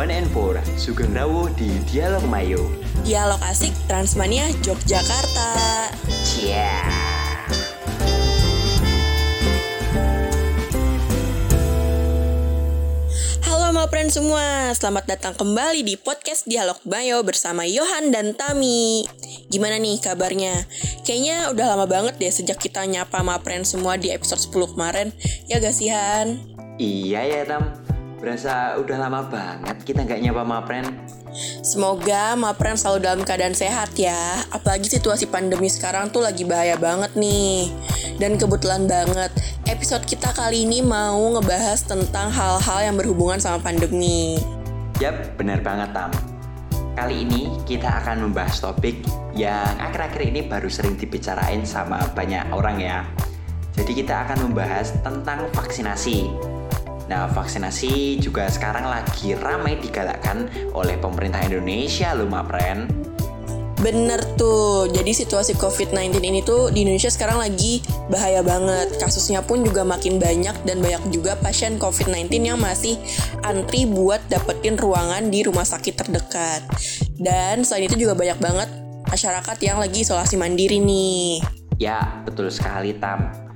One and Four, Sugeng Rawuh di Dialog Mayo. Dialog asik Transmania Yogyakarta. Cia. Halo Mapren semua, selamat datang kembali di podcast Dialog Mayo bersama Yohan dan Tami. Gimana nih kabarnya? Kayaknya udah lama banget deh sejak kita nyapa Mapren semua di episode 10 kemarin. Ya gak sih Han? Iya ya Tam, berasa udah lama banget kita nggak nyapa Mapren. Semoga Mapren selalu dalam keadaan sehat ya. Apalagi situasi pandemi sekarang tuh lagi bahaya banget nih. Dan kebetulan banget, episode kita kali ini mau ngebahas tentang hal-hal yang berhubungan sama pandemi. Yap, benar banget Tam. Kali ini kita akan membahas topik yang akhir-akhir ini baru sering dibicarain sama banyak orang ya. Jadi kita akan membahas tentang vaksinasi. Nah, vaksinasi juga sekarang lagi ramai digalakkan oleh pemerintah Indonesia loh, Mapren. Bener tuh, jadi situasi COVID-19 ini tuh di Indonesia sekarang lagi bahaya banget. Kasusnya pun juga makin banyak dan banyak juga pasien COVID-19 yang masih antri buat dapetin ruangan di rumah sakit terdekat. Dan selain itu juga banyak banget masyarakat yang lagi isolasi mandiri nih. Ya, betul sekali, Tam.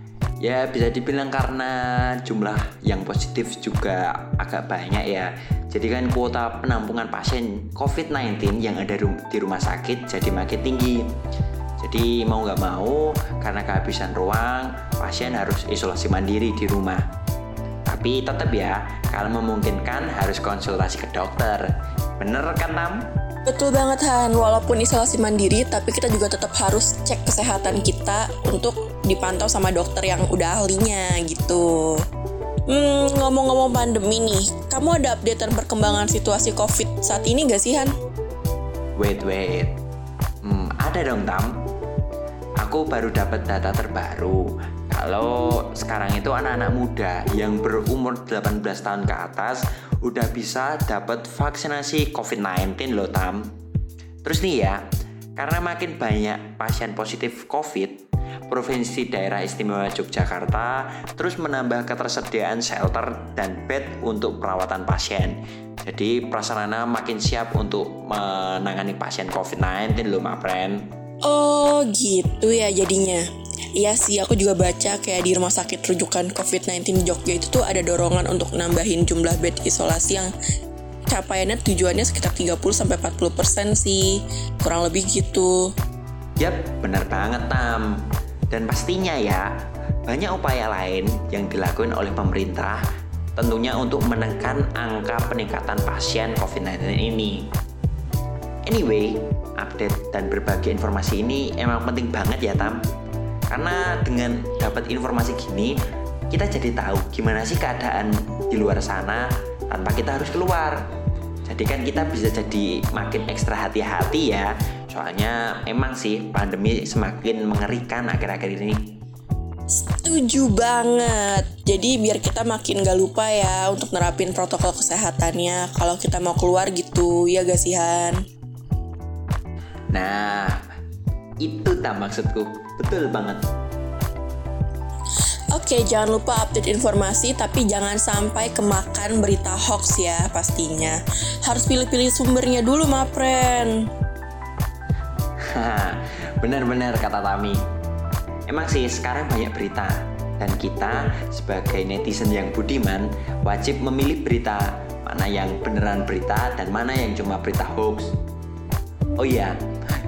Ya bisa dibilang karena jumlah yang positif juga agak banyak ya. Jadi kan kuota penampungan pasien COVID-19 yang ada di rumah sakit jadi makin tinggi. Jadi mau nggak mau karena kehabisan ruang, pasien harus isolasi mandiri di rumah. Tapi tetap ya, kalau memungkinkan harus konsultasi ke dokter. Bener kan Tam? Betul banget Han, walaupun isolasi mandiri tapi kita juga tetap harus cek kesehatan kita untuk dipantau sama dokter yang udah ahlinya gitu. Hmm, ngomong-ngomong pandemi nih, kamu ada updatean perkembangan situasi COVID saat ini gak sih Han? Wait, wait. Hmm, ada dong Tam. Aku baru dapat data terbaru. Kalau sekarang itu anak-anak muda yang berumur 18 tahun ke atas udah bisa dapat vaksinasi COVID-19 loh Tam. Terus nih ya, karena makin banyak pasien positif COVID, Provinsi Daerah Istimewa Yogyakarta terus menambah ketersediaan shelter dan bed untuk perawatan pasien. Jadi prasarana makin siap untuk menangani pasien COVID-19 loh, Mapren. Oh gitu ya jadinya. Iya sih, aku juga baca kayak di rumah sakit rujukan COVID-19 Jogja itu tuh ada dorongan untuk nambahin jumlah bed isolasi yang capaiannya tujuannya sekitar 30-40% sih. Kurang lebih gitu. Yap, benar banget Tam. Dan pastinya ya, banyak upaya lain yang dilakukan oleh pemerintah tentunya untuk menekan angka peningkatan pasien COVID-19 ini. Anyway, update dan berbagi informasi ini emang penting banget ya Tam karena dengan dapat informasi gini, kita jadi tahu gimana sih keadaan di luar sana tanpa kita harus keluar. Jadi kan kita bisa jadi makin ekstra hati-hati ya. Soalnya emang sih pandemi semakin mengerikan akhir-akhir ini. Setuju banget. Jadi biar kita makin gak lupa ya untuk nerapin protokol kesehatannya kalau kita mau keluar gitu, ya gak sih Han? Nah, itu tak maksudku. Betul banget. Oke, jangan lupa update informasi, tapi jangan sampai kemakan berita hoax ya pastinya. Harus pilih-pilih sumbernya dulu, Mapren. Benar-benar kata Tami. Emang sih sekarang banyak berita, dan kita sebagai netizen yang budiman wajib memilih berita mana yang beneran berita dan mana yang cuma berita hoax. Oh iya,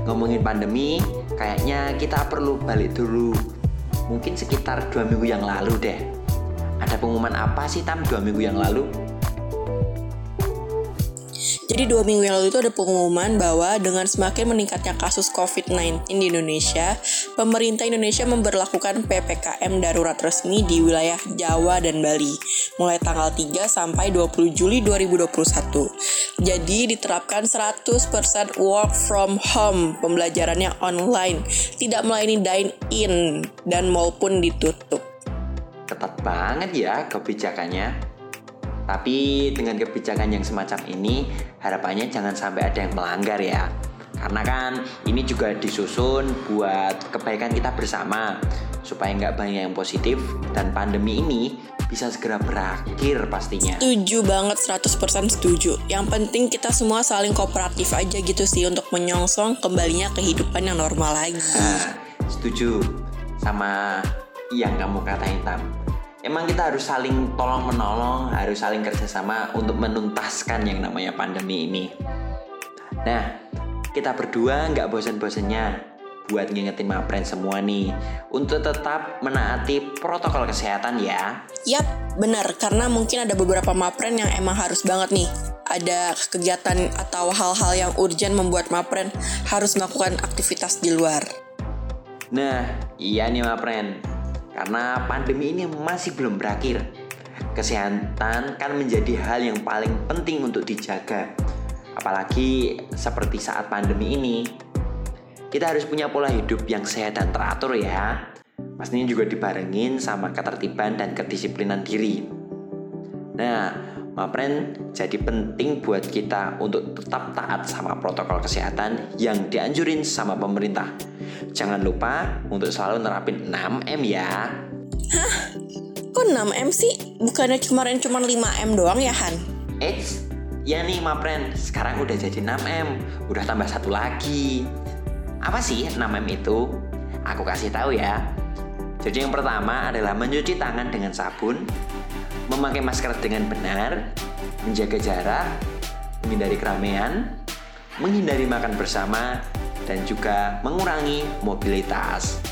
ngomongin pandemi, kayaknya kita perlu balik dulu. Mungkin sekitar dua minggu yang lalu deh. Ada pengumuman apa sih Tam dua minggu yang lalu? Jadi dua minggu yang lalu itu ada pengumuman bahwa dengan semakin meningkatnya kasus COVID-19 di Indonesia, pemerintah Indonesia memperlakukan PPKM darurat resmi di wilayah Jawa dan Bali mulai tanggal 3 sampai 20 Juli 2021. Jadi diterapkan 100% work from home, pembelajarannya online, tidak melayani dine in dan mall pun ditutup. Ketat banget ya kebijakannya. Tapi dengan kebijakan yang semacam ini, harapannya jangan sampai ada yang melanggar ya. Karena kan ini juga disusun buat kebaikan kita bersama. supaya nggak banyak yang positif dan pandemi ini bisa segera berakhir pastinya. Setuju banget 100% setuju. Yang penting kita semua saling kooperatif aja gitu sih untuk menyongsong kembalinya kehidupan yang normal lagi. Nah, setuju sama yang kamu katain Tam. Emang kita harus saling tolong menolong, harus saling kerjasama untuk menuntaskan yang namanya pandemi ini. Nah, kita berdua nggak bosan-bosannya buat ngingetin Mapren semua nih untuk tetap menaati protokol kesehatan ya. Yap, benar karena mungkin ada beberapa Mapren yang emang harus banget nih ada kegiatan atau hal-hal yang urgent membuat Mapren harus melakukan aktivitas di luar. Nah, iya nih Mapren. Karena pandemi ini masih belum berakhir. Kesehatan kan menjadi hal yang paling penting untuk dijaga. Apalagi seperti saat pandemi ini, kita harus punya pola hidup yang sehat dan teratur ya. Pastinya juga dibarengin sama ketertiban dan kedisiplinan diri. Nah, Mapren jadi penting buat kita untuk tetap taat sama protokol kesehatan yang dianjurin sama pemerintah. Jangan lupa untuk selalu nerapin 6M ya. Hah? Kok 6M sih? Bukannya kemarin cuma 5M doang ya Han? Eits, ya nih Mapren, sekarang udah jadi 6M, udah tambah satu lagi. Apa sih 6M itu? Aku kasih tahu ya. Jadi yang pertama adalah mencuci tangan dengan sabun, memakai masker dengan benar, menjaga jarak, menghindari keramaian, menghindari makan bersama, dan juga mengurangi mobilitas.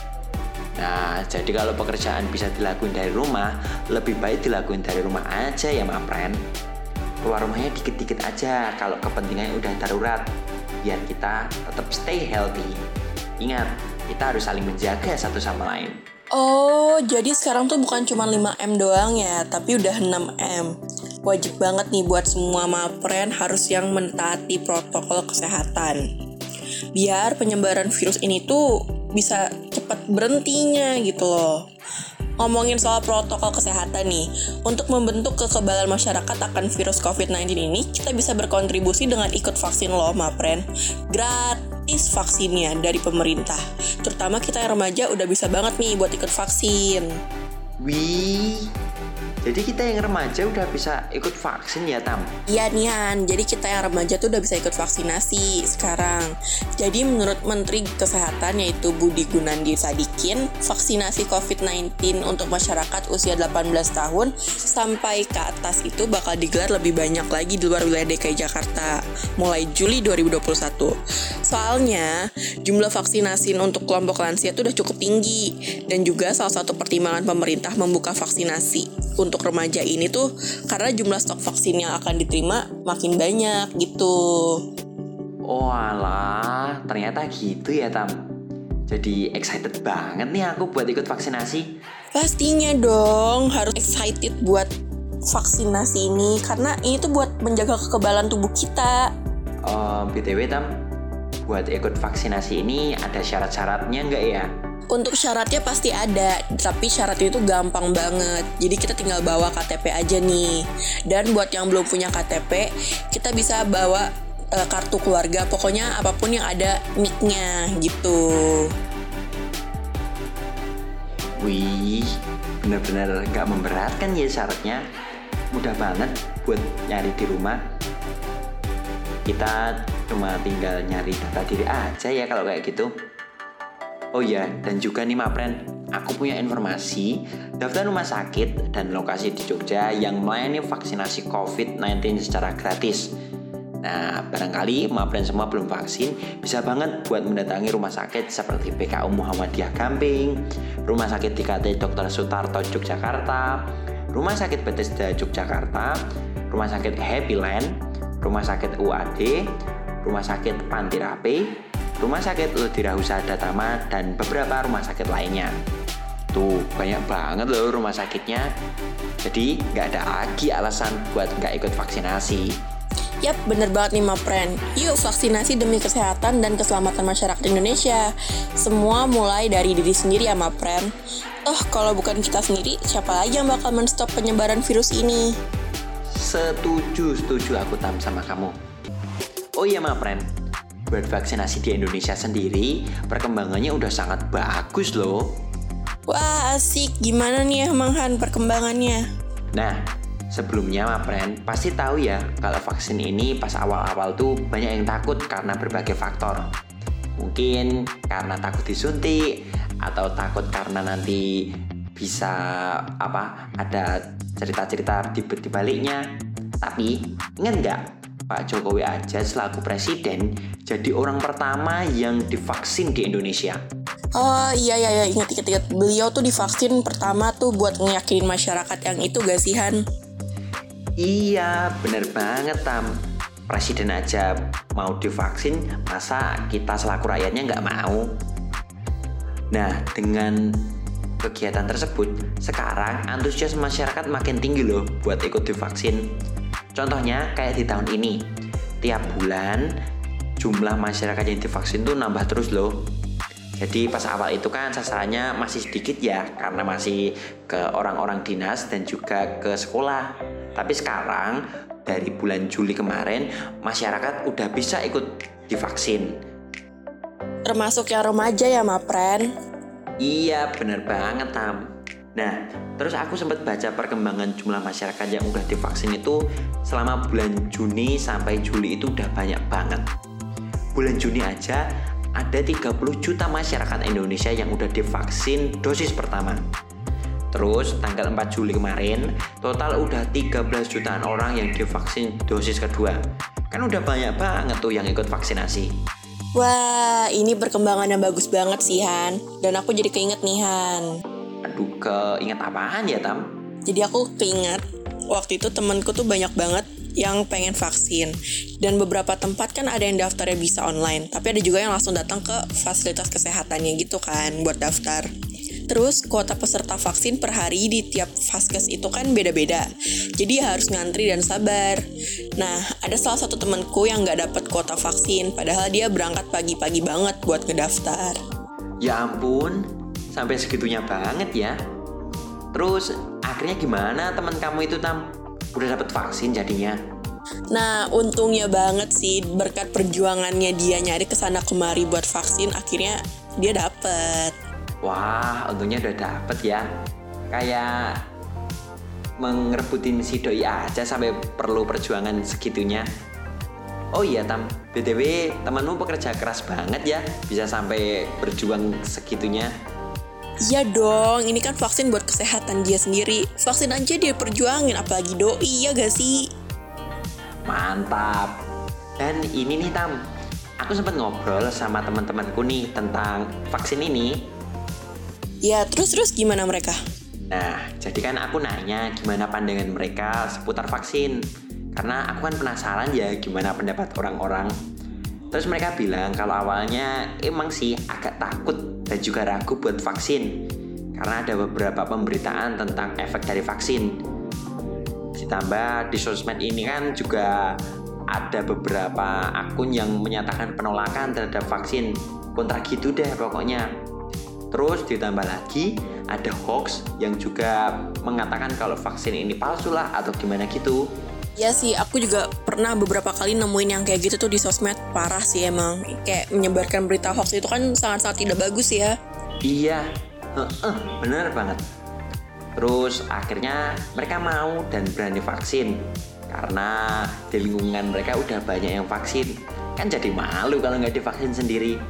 Nah, jadi kalau pekerjaan bisa dilakukan dari rumah, lebih baik dilakukan dari rumah aja ya, Mapren. Keluar rumahnya dikit-dikit aja kalau kepentingannya udah darurat biar kita tetap stay healthy. Ingat, kita harus saling menjaga satu sama lain. Oh, jadi sekarang tuh bukan cuma 5M doang ya, tapi udah 6M. Wajib banget nih buat semua mapren harus yang mentaati protokol kesehatan. Biar penyebaran virus ini tuh bisa cepat berhentinya gitu loh ngomongin soal protokol kesehatan nih, untuk membentuk kekebalan masyarakat akan virus COVID-19 ini, kita bisa berkontribusi dengan ikut vaksin loh, Mapren. Gratis vaksinnya dari pemerintah. Terutama kita yang remaja udah bisa banget nih buat ikut vaksin. Wih, jadi kita yang remaja udah bisa ikut vaksin ya Tam? Iya Nian, jadi kita yang remaja tuh udah bisa ikut vaksinasi sekarang. Jadi menurut Menteri Kesehatan yaitu Budi Gunandi Sadikin, vaksinasi COVID-19 untuk masyarakat usia 18 tahun sampai ke atas itu bakal digelar lebih banyak lagi di luar wilayah DKI Jakarta mulai Juli 2021. Soalnya jumlah vaksinasi untuk kelompok lansia itu udah cukup tinggi dan juga salah satu pertimbangan pemerintah membuka vaksinasi untuk remaja ini tuh karena jumlah stok vaksin yang akan diterima makin banyak gitu. Oh alah, ternyata gitu ya Tam. Jadi excited banget nih aku buat ikut vaksinasi. Pastinya dong, harus excited buat vaksinasi ini karena ini tuh buat menjaga kekebalan tubuh kita. Uh, eh, BTW Tam, buat ikut vaksinasi ini ada syarat-syaratnya nggak ya? Untuk syaratnya pasti ada, tapi syaratnya itu gampang banget. Jadi kita tinggal bawa KTP aja nih. Dan buat yang belum punya KTP, kita bisa bawa e, kartu keluarga. Pokoknya apa pun yang ada nicknya gitu. Wih, bener-bener gak memberatkan ya syaratnya. Mudah banget buat nyari di rumah. Kita cuma tinggal nyari data diri aja ya kalau kayak gitu. Oh iya, dan juga nih Mapren, aku punya informasi daftar rumah sakit dan lokasi di Jogja yang melayani vaksinasi COVID-19 secara gratis. Nah, barangkali Mapren semua belum vaksin, bisa banget buat mendatangi rumah sakit seperti PKU Muhammadiyah Gamping, Rumah Sakit DKT Dr. Sutarto Yogyakarta, Rumah Sakit Bethesda Yogyakarta, Rumah Sakit Happy Land, Rumah Sakit UAD, Rumah Sakit Pantirape, Rumah Sakit Ludira Husada Tama, dan beberapa rumah sakit lainnya. Tuh, banyak banget loh rumah sakitnya. Jadi, nggak ada lagi alasan buat nggak ikut vaksinasi. Yap, bener banget nih Mapren. Yuk vaksinasi demi kesehatan dan keselamatan masyarakat Indonesia. Semua mulai dari diri sendiri ya Mapren. Oh, kalau bukan kita sendiri, siapa lagi yang bakal menstop penyebaran virus ini? Setuju, setuju aku tam sama kamu. Oh iya Mapren, buat vaksinasi di Indonesia sendiri perkembangannya udah sangat bagus loh. Wah asik, gimana nih ya Mang Han perkembangannya? Nah, sebelumnya Mapren pasti tahu ya kalau vaksin ini pas awal-awal tuh banyak yang takut karena berbagai faktor. Mungkin karena takut disuntik atau takut karena nanti bisa apa ada cerita-cerita di, di baliknya. Tapi ingat nggak Pak Jokowi aja selaku presiden jadi orang pertama yang divaksin di Indonesia. Oh iya iya iya. Ingat ingat ingat. Beliau tuh divaksin pertama tuh buat ngeyakinin masyarakat yang itu gak sih Han? Iya bener banget Tam. Presiden aja mau divaksin masa kita selaku rakyatnya nggak mau? Nah dengan kegiatan tersebut sekarang antusias masyarakat makin tinggi loh buat ikut divaksin Contohnya kayak di tahun ini tiap bulan jumlah masyarakat yang divaksin tuh nambah terus loh jadi pas awal itu kan sasarannya masih sedikit ya karena masih ke orang-orang dinas dan juga ke sekolah. Tapi sekarang dari bulan Juli kemarin masyarakat udah bisa ikut divaksin. Termasuk yang remaja ya, Mapren? Iya, bener banget, Tam. Nah, terus aku sempat baca perkembangan jumlah masyarakat yang udah divaksin itu selama bulan Juni sampai Juli itu udah banyak banget. Bulan Juni aja ada 30 juta masyarakat Indonesia yang udah divaksin dosis pertama. Terus tanggal 4 Juli kemarin, total udah 13 jutaan orang yang divaksin dosis kedua. Kan udah banyak banget tuh yang ikut vaksinasi. Wah, ini perkembangan yang bagus banget sih Han. Dan aku jadi keinget nih Han. Aduh, keinget apaan ya Tam? Jadi aku keinget waktu itu temenku tuh banyak banget yang pengen vaksin. Dan beberapa tempat kan ada yang daftarnya bisa online, tapi ada juga yang langsung datang ke fasilitas kesehatannya gitu kan buat daftar. Terus kuota peserta vaksin per hari di tiap vaskes itu kan beda-beda. Jadi harus ngantri dan sabar. Nah, ada salah satu temenku yang nggak dapat kuota vaksin, padahal dia berangkat pagi-pagi banget buat ngedaftar. Ya ampun, sampai segitunya banget ya. Terus akhirnya gimana teman kamu itu tam? Udah dapat vaksin jadinya? Nah, untungnya banget sih berkat perjuangannya dia nyari ke sana kemari buat vaksin, akhirnya dia dapet. Wah, untungnya udah dapet ya. Kayak mengerebutin si doi aja sampai perlu perjuangan segitunya. Oh iya Tam, BTW temanmu pekerja keras banget ya Bisa sampai berjuang segitunya Iya dong, ini kan vaksin buat kesehatan dia sendiri Vaksin aja dia perjuangin, apalagi doi ya gak sih? Mantap Dan ini nih Tam Aku sempat ngobrol sama teman-temanku nih tentang vaksin ini Ya, terus-terus gimana mereka? Nah, jadi kan aku nanya gimana pandangan mereka seputar vaksin. Karena aku kan penasaran ya gimana pendapat orang-orang. Terus mereka bilang kalau awalnya emang sih agak takut dan juga ragu buat vaksin. Karena ada beberapa pemberitaan tentang efek dari vaksin. Ditambah di sosmed ini kan juga ada beberapa akun yang menyatakan penolakan terhadap vaksin. Kontra gitu deh pokoknya. Terus ditambah lagi ada hoax yang juga mengatakan kalau vaksin ini palsu lah atau gimana gitu. Ya sih, aku juga pernah beberapa kali nemuin yang kayak gitu tuh di sosmed. Parah sih emang. Kayak menyebarkan berita hoax itu kan sangat-sangat tidak bagus ya. Iya, uh, bener banget. Terus akhirnya mereka mau dan berani vaksin. Karena di lingkungan mereka udah banyak yang vaksin. Kan jadi malu kalau nggak divaksin sendiri.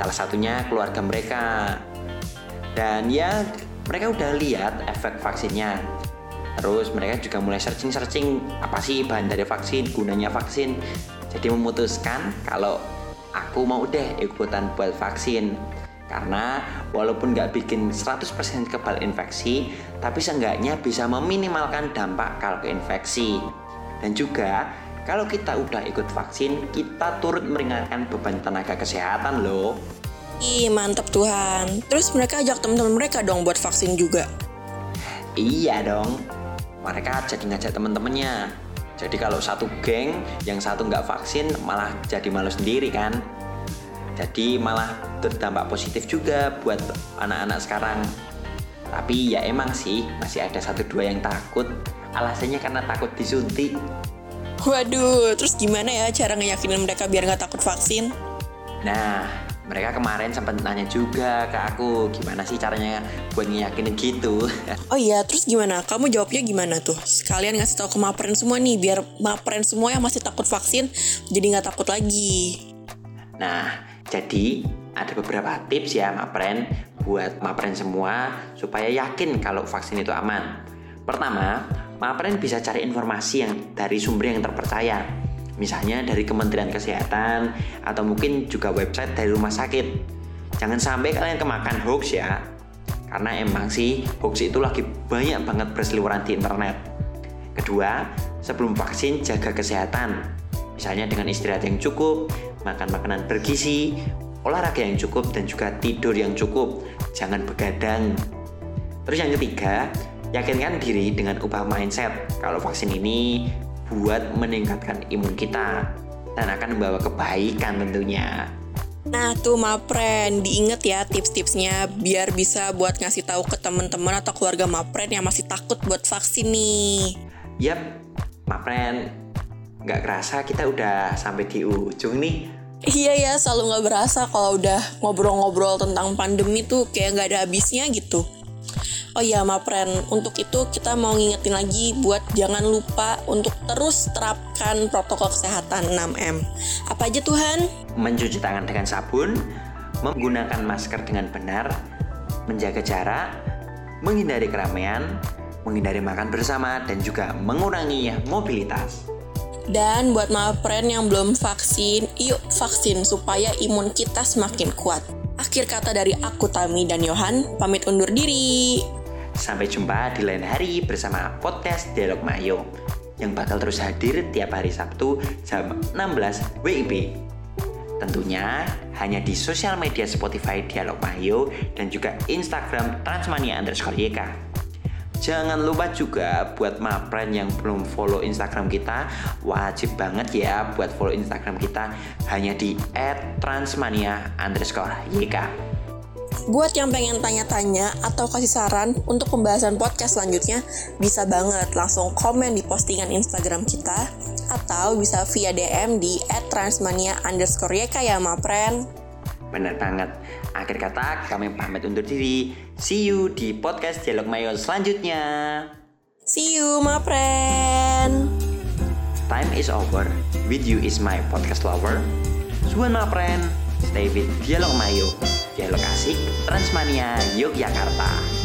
Salah satunya keluarga mereka dan ya mereka udah lihat efek vaksinnya terus mereka juga mulai searching-searching apa sih bahan dari vaksin gunanya vaksin jadi memutuskan kalau aku mau deh ikutan buat vaksin karena walaupun nggak bikin 100% kebal infeksi tapi seenggaknya bisa meminimalkan dampak kalau keinfeksi dan juga kalau kita udah ikut vaksin kita turut meringankan beban tenaga kesehatan loh Ih, mantep Tuhan. Terus mereka ajak teman-teman mereka dong buat vaksin juga. Iya dong. Mereka jadi ngajak teman-temannya. Jadi kalau satu geng, yang satu nggak vaksin malah jadi malu sendiri kan. Jadi malah berdampak positif juga buat anak-anak sekarang. Tapi ya emang sih masih ada satu dua yang takut. Alasannya karena takut disuntik. Waduh, terus gimana ya cara ngeyakinin mereka biar nggak takut vaksin? Nah, mereka kemarin sempat nanya juga ke aku gimana sih caranya buat ngeyakinin gitu. Oh iya, terus gimana? Kamu jawabnya gimana tuh? Sekalian ngasih tahu ke mapren semua nih, biar mapren semua yang masih takut vaksin jadi nggak takut lagi. Nah, jadi ada beberapa tips ya mapren buat mapren semua supaya yakin kalau vaksin itu aman. Pertama, mapren bisa cari informasi yang dari sumber yang terpercaya misalnya dari Kementerian Kesehatan atau mungkin juga website dari rumah sakit. Jangan sampai kalian kemakan hoax ya, karena emang sih hoax itu lagi banyak banget berseliweran di internet. Kedua, sebelum vaksin jaga kesehatan, misalnya dengan istirahat yang cukup, makan makanan bergizi, olahraga yang cukup dan juga tidur yang cukup. Jangan begadang. Terus yang ketiga, yakinkan diri dengan ubah mindset. Kalau vaksin ini buat meningkatkan imun kita dan akan membawa kebaikan tentunya. Nah tuh Mapren, diinget ya tips-tipsnya biar bisa buat ngasih tahu ke teman-teman atau keluarga Mapren yang masih takut buat vaksin nih. Yap, Mapren, nggak kerasa kita udah sampai di ujung nih. Iya ya, selalu nggak berasa kalau udah ngobrol-ngobrol tentang pandemi tuh kayak nggak ada habisnya gitu. Oh iya, Mapren, untuk itu kita mau ngingetin lagi buat jangan lupa untuk terus terapkan protokol kesehatan 6M. Apa aja Tuhan? Mencuci tangan dengan sabun, menggunakan masker dengan benar, menjaga jarak, menghindari keramaian, menghindari makan bersama, dan juga mengurangi mobilitas. Dan buat Mapren yang belum vaksin, yuk vaksin supaya imun kita semakin kuat. Akhir kata dari aku Tami dan Yohan, pamit undur diri. Sampai jumpa di lain hari bersama podcast Dialog Mayo yang bakal terus hadir tiap hari Sabtu jam 16 WIB. Tentunya hanya di sosial media Spotify Dialog Mayo dan juga Instagram Transmania underscore YK. Jangan lupa juga buat mapren yang belum follow Instagram kita Wajib banget ya buat follow Instagram kita Hanya di @transmania underscore YK Buat yang pengen tanya-tanya atau kasih saran untuk pembahasan podcast selanjutnya, bisa banget langsung komen di postingan Instagram kita atau bisa via DM di @transmania underscore YK ya Mapren. Bener banget. Akhir kata kami pamit undur diri. See you di podcast Dialog Mayo selanjutnya. See you Mapren. Time is over. With you is my podcast lover. Suan Mapren. Stay with Dialog Mayo. Dialog Asik Transmania Yogyakarta.